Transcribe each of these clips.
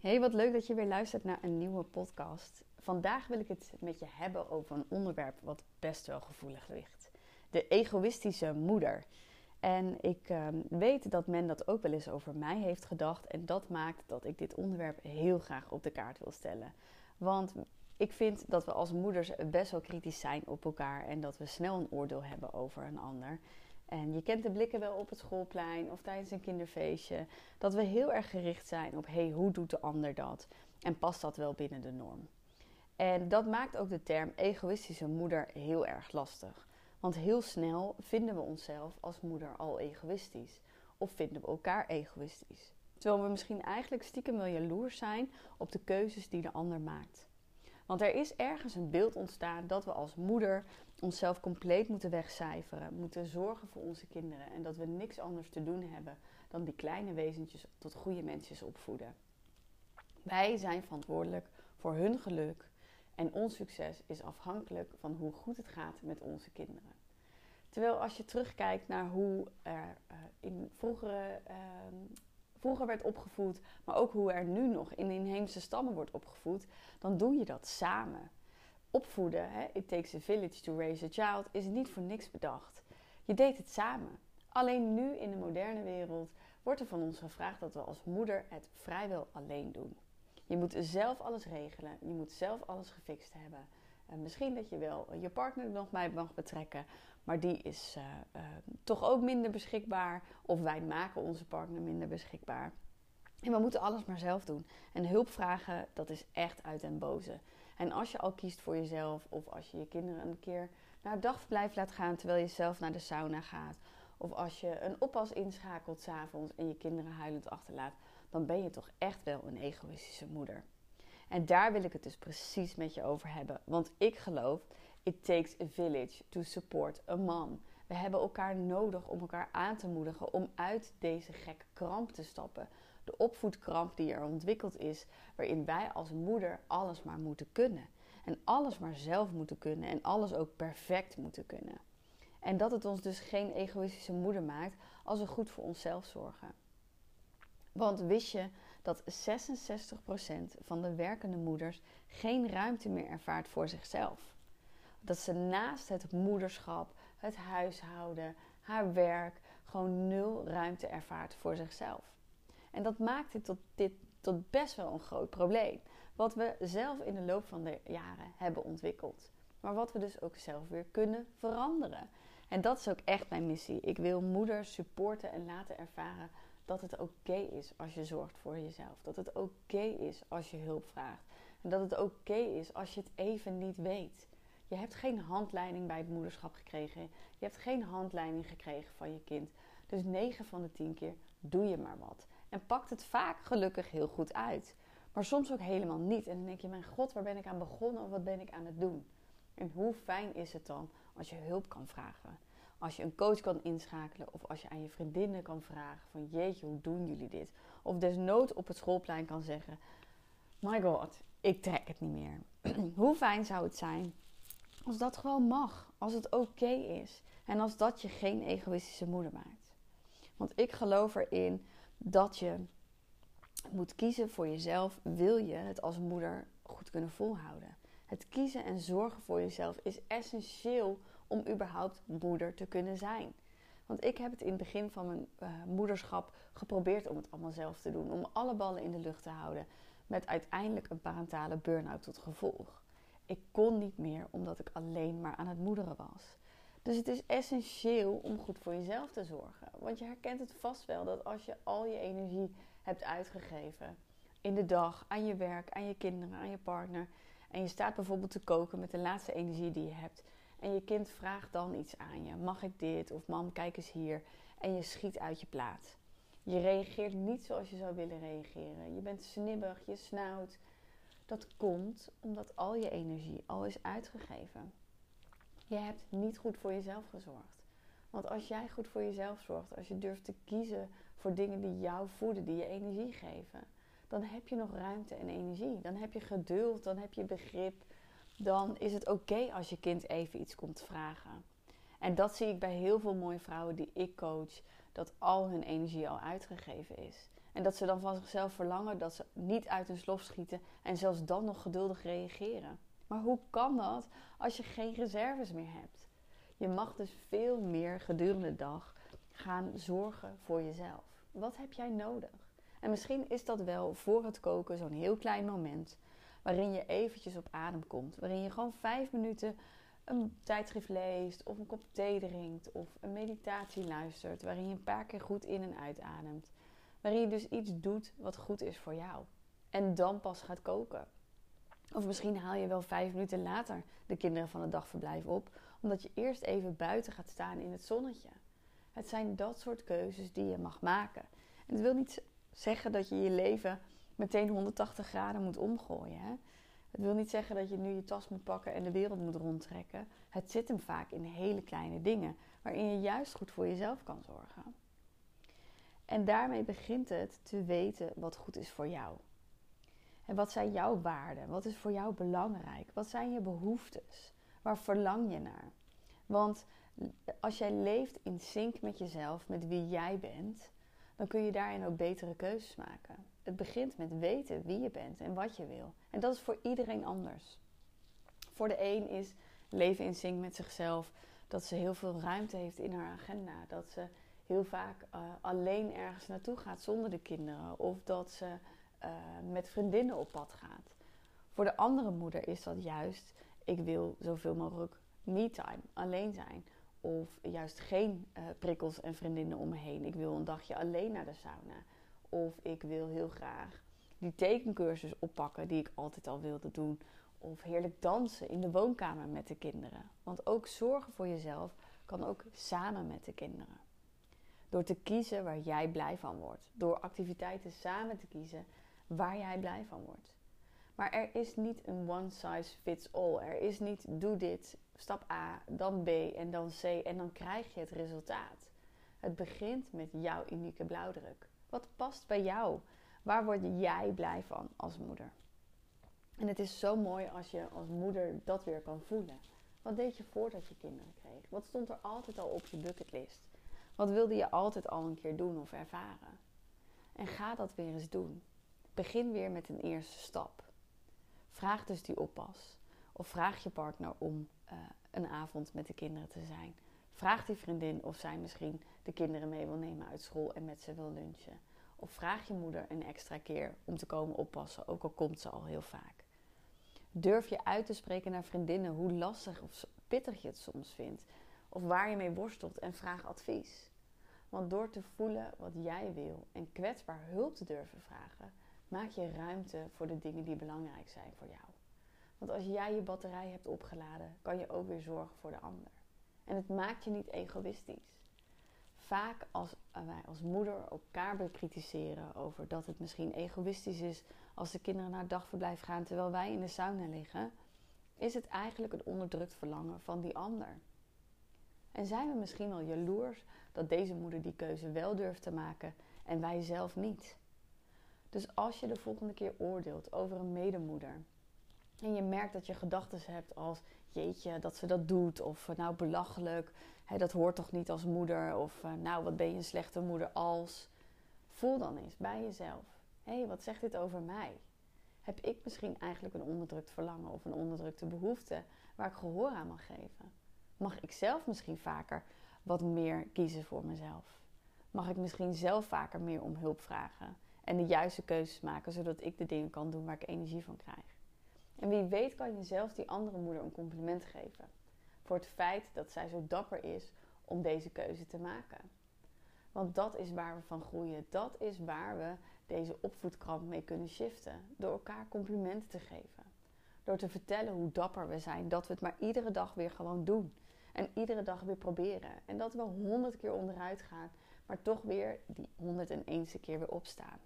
Hey, wat leuk dat je weer luistert naar een nieuwe podcast. Vandaag wil ik het met je hebben over een onderwerp wat best wel gevoelig ligt. De egoïstische moeder. En ik uh, weet dat men dat ook wel eens over mij heeft gedacht. En dat maakt dat ik dit onderwerp heel graag op de kaart wil stellen. Want ik vind dat we als moeders best wel kritisch zijn op elkaar. En dat we snel een oordeel hebben over een ander. En je kent de blikken wel op het schoolplein of tijdens een kinderfeestje. Dat we heel erg gericht zijn op hey, hoe doet de ander dat? En past dat wel binnen de norm? En dat maakt ook de term egoïstische moeder heel erg lastig. Want heel snel vinden we onszelf als moeder al egoïstisch. Of vinden we elkaar egoïstisch. Terwijl we misschien eigenlijk stiekem wel jaloers zijn op de keuzes die de ander maakt. Want er is ergens een beeld ontstaan dat we als moeder onszelf compleet moeten wegcijferen, moeten zorgen voor onze kinderen en dat we niks anders te doen hebben dan die kleine wezentjes tot goede mensjes opvoeden. Wij zijn verantwoordelijk voor hun geluk en ons succes is afhankelijk van hoe goed het gaat met onze kinderen. Terwijl als je terugkijkt naar hoe er uh, in vroegere uh, vroeger werd opgevoed, maar ook hoe er nu nog in inheemse stammen wordt opgevoed, dan doe je dat samen. Opvoeden, hè, it takes a village to raise a child, is niet voor niks bedacht. Je deed het samen. Alleen nu in de moderne wereld wordt er van ons gevraagd dat we als moeder het vrijwel alleen doen. Je moet zelf alles regelen, je moet zelf alles gefixt hebben. En misschien dat je wel je partner er nog bij mag betrekken, maar die is uh, uh, toch ook minder beschikbaar. Of wij maken onze partner minder beschikbaar. En we moeten alles maar zelf doen. En hulp vragen, dat is echt uit den boze. En als je al kiest voor jezelf, of als je je kinderen een keer naar het dagverblijf laat gaan terwijl je zelf naar de sauna gaat, of als je een oppas inschakelt s'avonds en je kinderen huilend achterlaat, dan ben je toch echt wel een egoïstische moeder. En daar wil ik het dus precies met je over hebben. Want ik geloof, it takes a village to support a mom. We hebben elkaar nodig om elkaar aan te moedigen om uit deze gekke kramp te stappen. De opvoedkramp die er ontwikkeld is, waarin wij als moeder alles maar moeten kunnen. En alles maar zelf moeten kunnen en alles ook perfect moeten kunnen. En dat het ons dus geen egoïstische moeder maakt als we goed voor onszelf zorgen. Want wist je dat 66% van de werkende moeders geen ruimte meer ervaart voor zichzelf? Dat ze naast het moederschap, het huishouden, haar werk gewoon nul ruimte ervaart voor zichzelf. En dat maakt dit tot, dit tot best wel een groot probleem. Wat we zelf in de loop van de jaren hebben ontwikkeld. Maar wat we dus ook zelf weer kunnen veranderen. En dat is ook echt mijn missie. Ik wil moeders supporten en laten ervaren dat het oké is als je zorgt voor jezelf. Dat het oké is als je hulp vraagt. En dat het oké is als je het even niet weet. Je hebt geen handleiding bij het moederschap gekregen. Je hebt geen handleiding gekregen van je kind. Dus 9 van de 10 keer doe je maar wat. En pakt het vaak gelukkig heel goed uit. Maar soms ook helemaal niet. En dan denk je, mijn god, waar ben ik aan begonnen of wat ben ik aan het doen? En hoe fijn is het dan als je hulp kan vragen? Als je een coach kan inschakelen of als je aan je vriendinnen kan vragen van jeetje, hoe doen jullie dit? Of desnoods op het schoolplein kan zeggen, my god, ik trek het niet meer. hoe fijn zou het zijn als dat gewoon mag, als het oké is en als dat je geen egoïstische moeder maakt. Want ik geloof erin dat je moet kiezen voor jezelf, wil je het als moeder goed kunnen volhouden. Het kiezen en zorgen voor jezelf is essentieel om überhaupt moeder te kunnen zijn. Want ik heb het in het begin van mijn uh, moederschap geprobeerd om het allemaal zelf te doen. Om alle ballen in de lucht te houden. Met uiteindelijk een parentale burn-out tot gevolg. Ik kon niet meer omdat ik alleen maar aan het moederen was. Dus het is essentieel om goed voor jezelf te zorgen. Want je herkent het vast wel dat als je al je energie hebt uitgegeven in de dag, aan je werk, aan je kinderen, aan je partner. En je staat bijvoorbeeld te koken met de laatste energie die je hebt. En je kind vraagt dan iets aan je. Mag ik dit? Of mam, kijk eens hier. En je schiet uit je plaat. Je reageert niet zoals je zou willen reageren. Je bent snibbig, je snauwt. Dat komt omdat al je energie al is uitgegeven. Je hebt niet goed voor jezelf gezorgd. Want als jij goed voor jezelf zorgt, als je durft te kiezen voor dingen die jou voeden, die je energie geven, dan heb je nog ruimte en energie. Dan heb je geduld, dan heb je begrip. Dan is het oké als je kind even iets komt vragen. En dat zie ik bij heel veel mooie vrouwen die ik coach, dat al hun energie al uitgegeven is. En dat ze dan van zichzelf verlangen dat ze niet uit hun slof schieten en zelfs dan nog geduldig reageren. Maar hoe kan dat als je geen reserves meer hebt? Je mag dus veel meer gedurende de dag gaan zorgen voor jezelf. Wat heb jij nodig? En misschien is dat wel voor het koken zo'n heel klein moment waarin je eventjes op adem komt, waarin je gewoon vijf minuten een tijdschrift leest of een kop thee drinkt of een meditatie luistert, waarin je een paar keer goed in en uitademt, waarin je dus iets doet wat goed is voor jou en dan pas gaat koken. Of misschien haal je wel vijf minuten later de kinderen van het dagverblijf op, omdat je eerst even buiten gaat staan in het zonnetje. Het zijn dat soort keuzes die je mag maken. En het wil niet zeggen dat je je leven meteen 180 graden moet omgooien. Hè? Het wil niet zeggen dat je nu je tas moet pakken en de wereld moet rondtrekken. Het zit hem vaak in hele kleine dingen, waarin je juist goed voor jezelf kan zorgen. En daarmee begint het te weten wat goed is voor jou. En wat zijn jouw waarden? Wat is voor jou belangrijk? Wat zijn je behoeftes? Waar verlang je naar? Want als jij leeft in sync met jezelf, met wie jij bent, dan kun je daarin ook betere keuzes maken. Het begint met weten wie je bent en wat je wil. En dat is voor iedereen anders. Voor de een is leven in sync met zichzelf dat ze heel veel ruimte heeft in haar agenda. Dat ze heel vaak uh, alleen ergens naartoe gaat zonder de kinderen. Of dat ze uh, met vriendinnen op pad gaat. Voor de andere moeder is dat juist, ik wil zoveel mogelijk me-time, alleen zijn. Of juist geen uh, prikkels en vriendinnen om me heen. Ik wil een dagje alleen naar de sauna. Of ik wil heel graag die tekencursus oppakken die ik altijd al wilde doen. Of heerlijk dansen in de woonkamer met de kinderen. Want ook zorgen voor jezelf kan ook samen met de kinderen. Door te kiezen waar jij blij van wordt. Door activiteiten samen te kiezen waar jij blij van wordt. Maar er is niet een one size fits all. Er is niet doe dit, stap A, dan B en dan C en dan krijg je het resultaat. Het begint met jouw unieke blauwdruk. Wat past bij jou? Waar word jij blij van als moeder? En het is zo mooi als je als moeder dat weer kan voelen. Wat deed je voordat je kinderen kreeg? Wat stond er altijd al op je bucketlist? Wat wilde je altijd al een keer doen of ervaren? En ga dat weer eens doen. Begin weer met een eerste stap. Vraag dus die oppas. Of vraag je partner om uh, een avond met de kinderen te zijn. Vraag die vriendin of zij misschien de kinderen mee wil nemen uit school en met ze wil lunchen. Of vraag je moeder een extra keer om te komen oppassen, ook al komt ze al heel vaak. Durf je uit te spreken naar vriendinnen hoe lastig of pittig je het soms vindt. Of waar je mee worstelt en vraag advies. Want door te voelen wat jij wil en kwetsbaar hulp te durven vragen, maak je ruimte voor de dingen die belangrijk zijn voor jou. Want als jij je batterij hebt opgeladen, kan je ook weer zorgen voor de ander. En het maakt je niet egoïstisch. Vaak als wij als moeder elkaar bekritiseren over dat het misschien egoïstisch is als de kinderen naar het dagverblijf gaan terwijl wij in de sauna liggen, is het eigenlijk een onderdrukt verlangen van die ander. En zijn we misschien wel jaloers dat deze moeder die keuze wel durft te maken en wij zelf niet? Dus als je de volgende keer oordeelt over een medemoeder en je merkt dat je gedachten hebt als jeetje dat ze dat doet of eh, nou belachelijk, hè, dat hoort toch niet als moeder of eh, nou wat ben je een slechte moeder als, voel dan eens bij jezelf, hé hey, wat zegt dit over mij? Heb ik misschien eigenlijk een onderdrukt verlangen of een onderdrukte behoefte waar ik gehoor aan mag geven? Mag ik zelf misschien vaker wat meer kiezen voor mezelf? Mag ik misschien zelf vaker meer om hulp vragen? En de juiste keuzes maken, zodat ik de dingen kan doen waar ik energie van krijg. En wie weet kan je zelfs die andere moeder een compliment geven. Voor het feit dat zij zo dapper is om deze keuze te maken. Want dat is waar we van groeien. Dat is waar we deze opvoedkramp mee kunnen shiften. Door elkaar complimenten te geven. Door te vertellen hoe dapper we zijn. Dat we het maar iedere dag weer gewoon doen. En iedere dag weer proberen. En dat we honderd keer onderuit gaan. Maar toch weer die 101ste keer weer opstaan.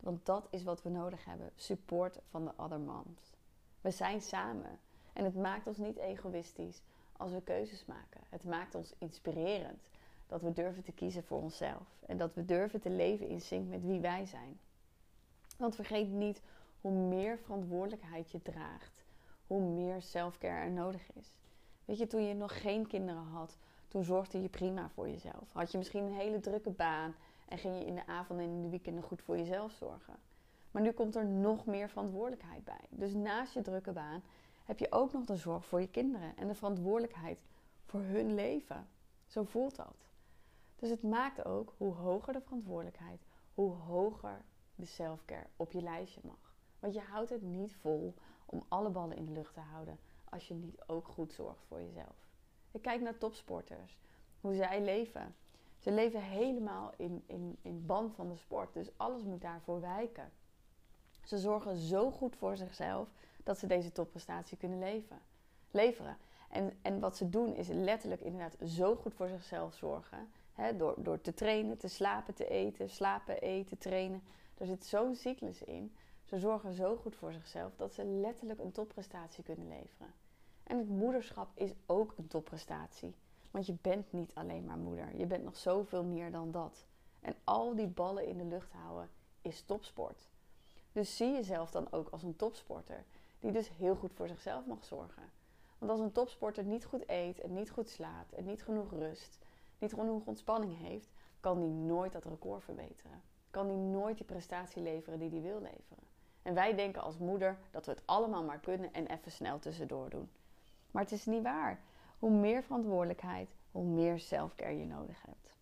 Want dat is wat we nodig hebben: support van de other moms. We zijn samen. En het maakt ons niet egoïstisch als we keuzes maken. Het maakt ons inspirerend dat we durven te kiezen voor onszelf. En dat we durven te leven in sync met wie wij zijn. Want vergeet niet hoe meer verantwoordelijkheid je draagt, hoe meer selfcare er nodig is. Weet je, toen je nog geen kinderen had, toen zorgde je prima voor jezelf. Had je misschien een hele drukke baan En ging je in de avond en in de weekenden goed voor jezelf zorgen. Maar nu komt er nog meer verantwoordelijkheid bij. Dus naast je drukke baan heb je ook nog de zorg voor je kinderen en de verantwoordelijkheid voor hun leven. Zo voelt dat. Dus het maakt ook hoe hoger de verantwoordelijkheid, hoe hoger de selfcare op je lijstje mag. Want je houdt het niet vol om alle ballen in de lucht te houden als je niet ook goed zorgt voor jezelf. Ik kijk naar topsporters, hoe zij leven. Ze leven helemaal in, in, in band van de sport, dus alles moet daarvoor wijken. Ze zorgen zo goed voor zichzelf dat ze deze topprestatie kunnen leven, leveren. En, en wat ze doen is letterlijk inderdaad zo goed voor zichzelf zorgen. Hè, door, door te trainen, te slapen, te eten, slapen, eten, trainen. Er zit zo'n cyclus in. Ze zorgen zo goed voor zichzelf dat ze letterlijk een topprestatie kunnen leveren. En het moederschap is ook een topprestatie. Want je bent niet alleen maar moeder. Je bent nog zoveel meer dan dat. En al die ballen in de lucht houden is topsport. Dus zie jezelf dan ook als een topsporter. Die dus heel goed voor zichzelf mag zorgen. Want als een topsporter niet goed eet en niet goed slaapt en niet genoeg rust, niet genoeg ontspanning heeft, kan die nooit dat record verbeteren. Kan die nooit die prestatie leveren die hij wil leveren. En wij denken als moeder dat we het allemaal maar kunnen en even snel tussendoor doen. Maar het is niet waar. Hoe meer verantwoordelijkheid, hoe meer zelfcare je nodig hebt.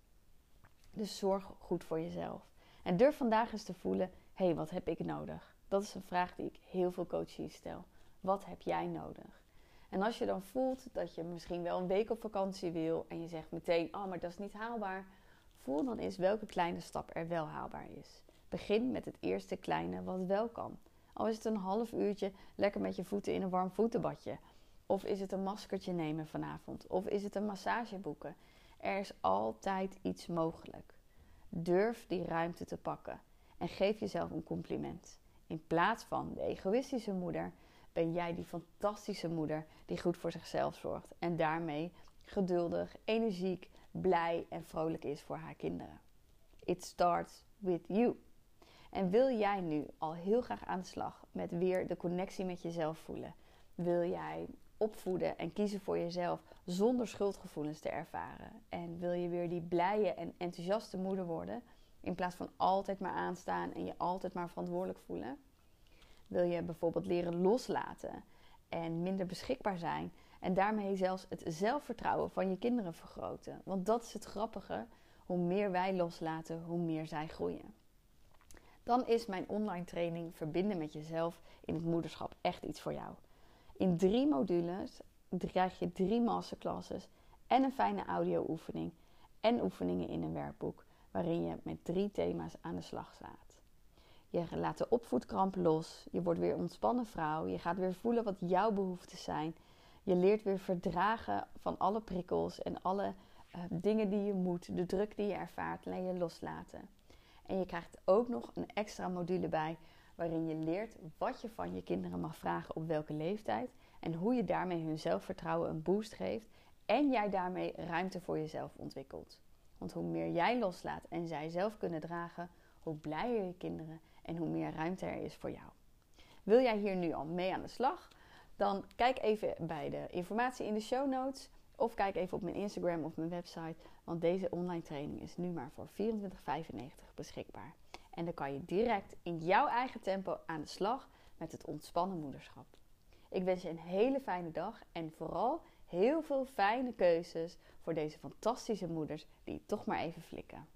Dus zorg goed voor jezelf. En durf vandaag eens te voelen: hé, hey, wat heb ik nodig? Dat is een vraag die ik heel veel coaches stel. Wat heb jij nodig? En als je dan voelt dat je misschien wel een week op vakantie wil en je zegt meteen: oh, maar dat is niet haalbaar. Voel dan eens welke kleine stap er wel haalbaar is. Begin met het eerste kleine wat wel kan. Al is het een half uurtje lekker met je voeten in een warm voetenbadje. Of is het een maskertje nemen vanavond? Of is het een massage boeken? Er is altijd iets mogelijk. Durf die ruimte te pakken en geef jezelf een compliment. In plaats van de egoïstische moeder ben jij die fantastische moeder die goed voor zichzelf zorgt en daarmee geduldig, energiek, blij en vrolijk is voor haar kinderen. It starts with you. En wil jij nu al heel graag aan de slag met weer de connectie met jezelf voelen? Wil jij opvoeden en kiezen voor jezelf zonder schuldgevoelens te ervaren? En wil je weer die blije en enthousiaste moeder worden in plaats van altijd maar aanstaan en je altijd maar verantwoordelijk voelen? Wil je bijvoorbeeld leren loslaten en minder beschikbaar zijn en daarmee zelfs het zelfvertrouwen van je kinderen vergroten? Want dat is het grappige. Hoe meer wij loslaten, hoe meer zij groeien. Dan is mijn online training Verbinden met jezelf in het moederschap echt iets voor jou. In drie modules krijg je drie masterclasses en een fijne audio-oefening en oefeningen in een werkboek waarin je met drie thema's aan de slag slaat. Je laat de opvoedkramp los, je wordt weer ontspannen vrouw, je gaat weer voelen wat jouw behoeften zijn. Je leert weer verdragen van alle prikkels en alle uh, dingen die je moet, de druk die je ervaart, leer je loslaten. En je krijgt ook nog een extra module bij waarin je leert wat je van je kinderen mag vragen op welke leeftijd en hoe je daarmee hun zelfvertrouwen een boost geeft en jij daarmee ruimte voor jezelf ontwikkelt. Want hoe meer jij loslaat en zij zelf kunnen dragen, hoe blijer je kinderen en hoe meer ruimte er is voor jou. Wil jij hier nu al mee aan de slag? Dan kijk even bij de informatie in de show notes of kijk even op mijn Instagram of mijn website, want deze online training is nu maar voor 24,95 beschikbaar. En dan kan je direct in jouw eigen tempo aan de slag met het ontspannen moederschap. Ik wens je een hele fijne dag en vooral heel veel fijne keuzes voor deze fantastische moeders die toch maar even flikken.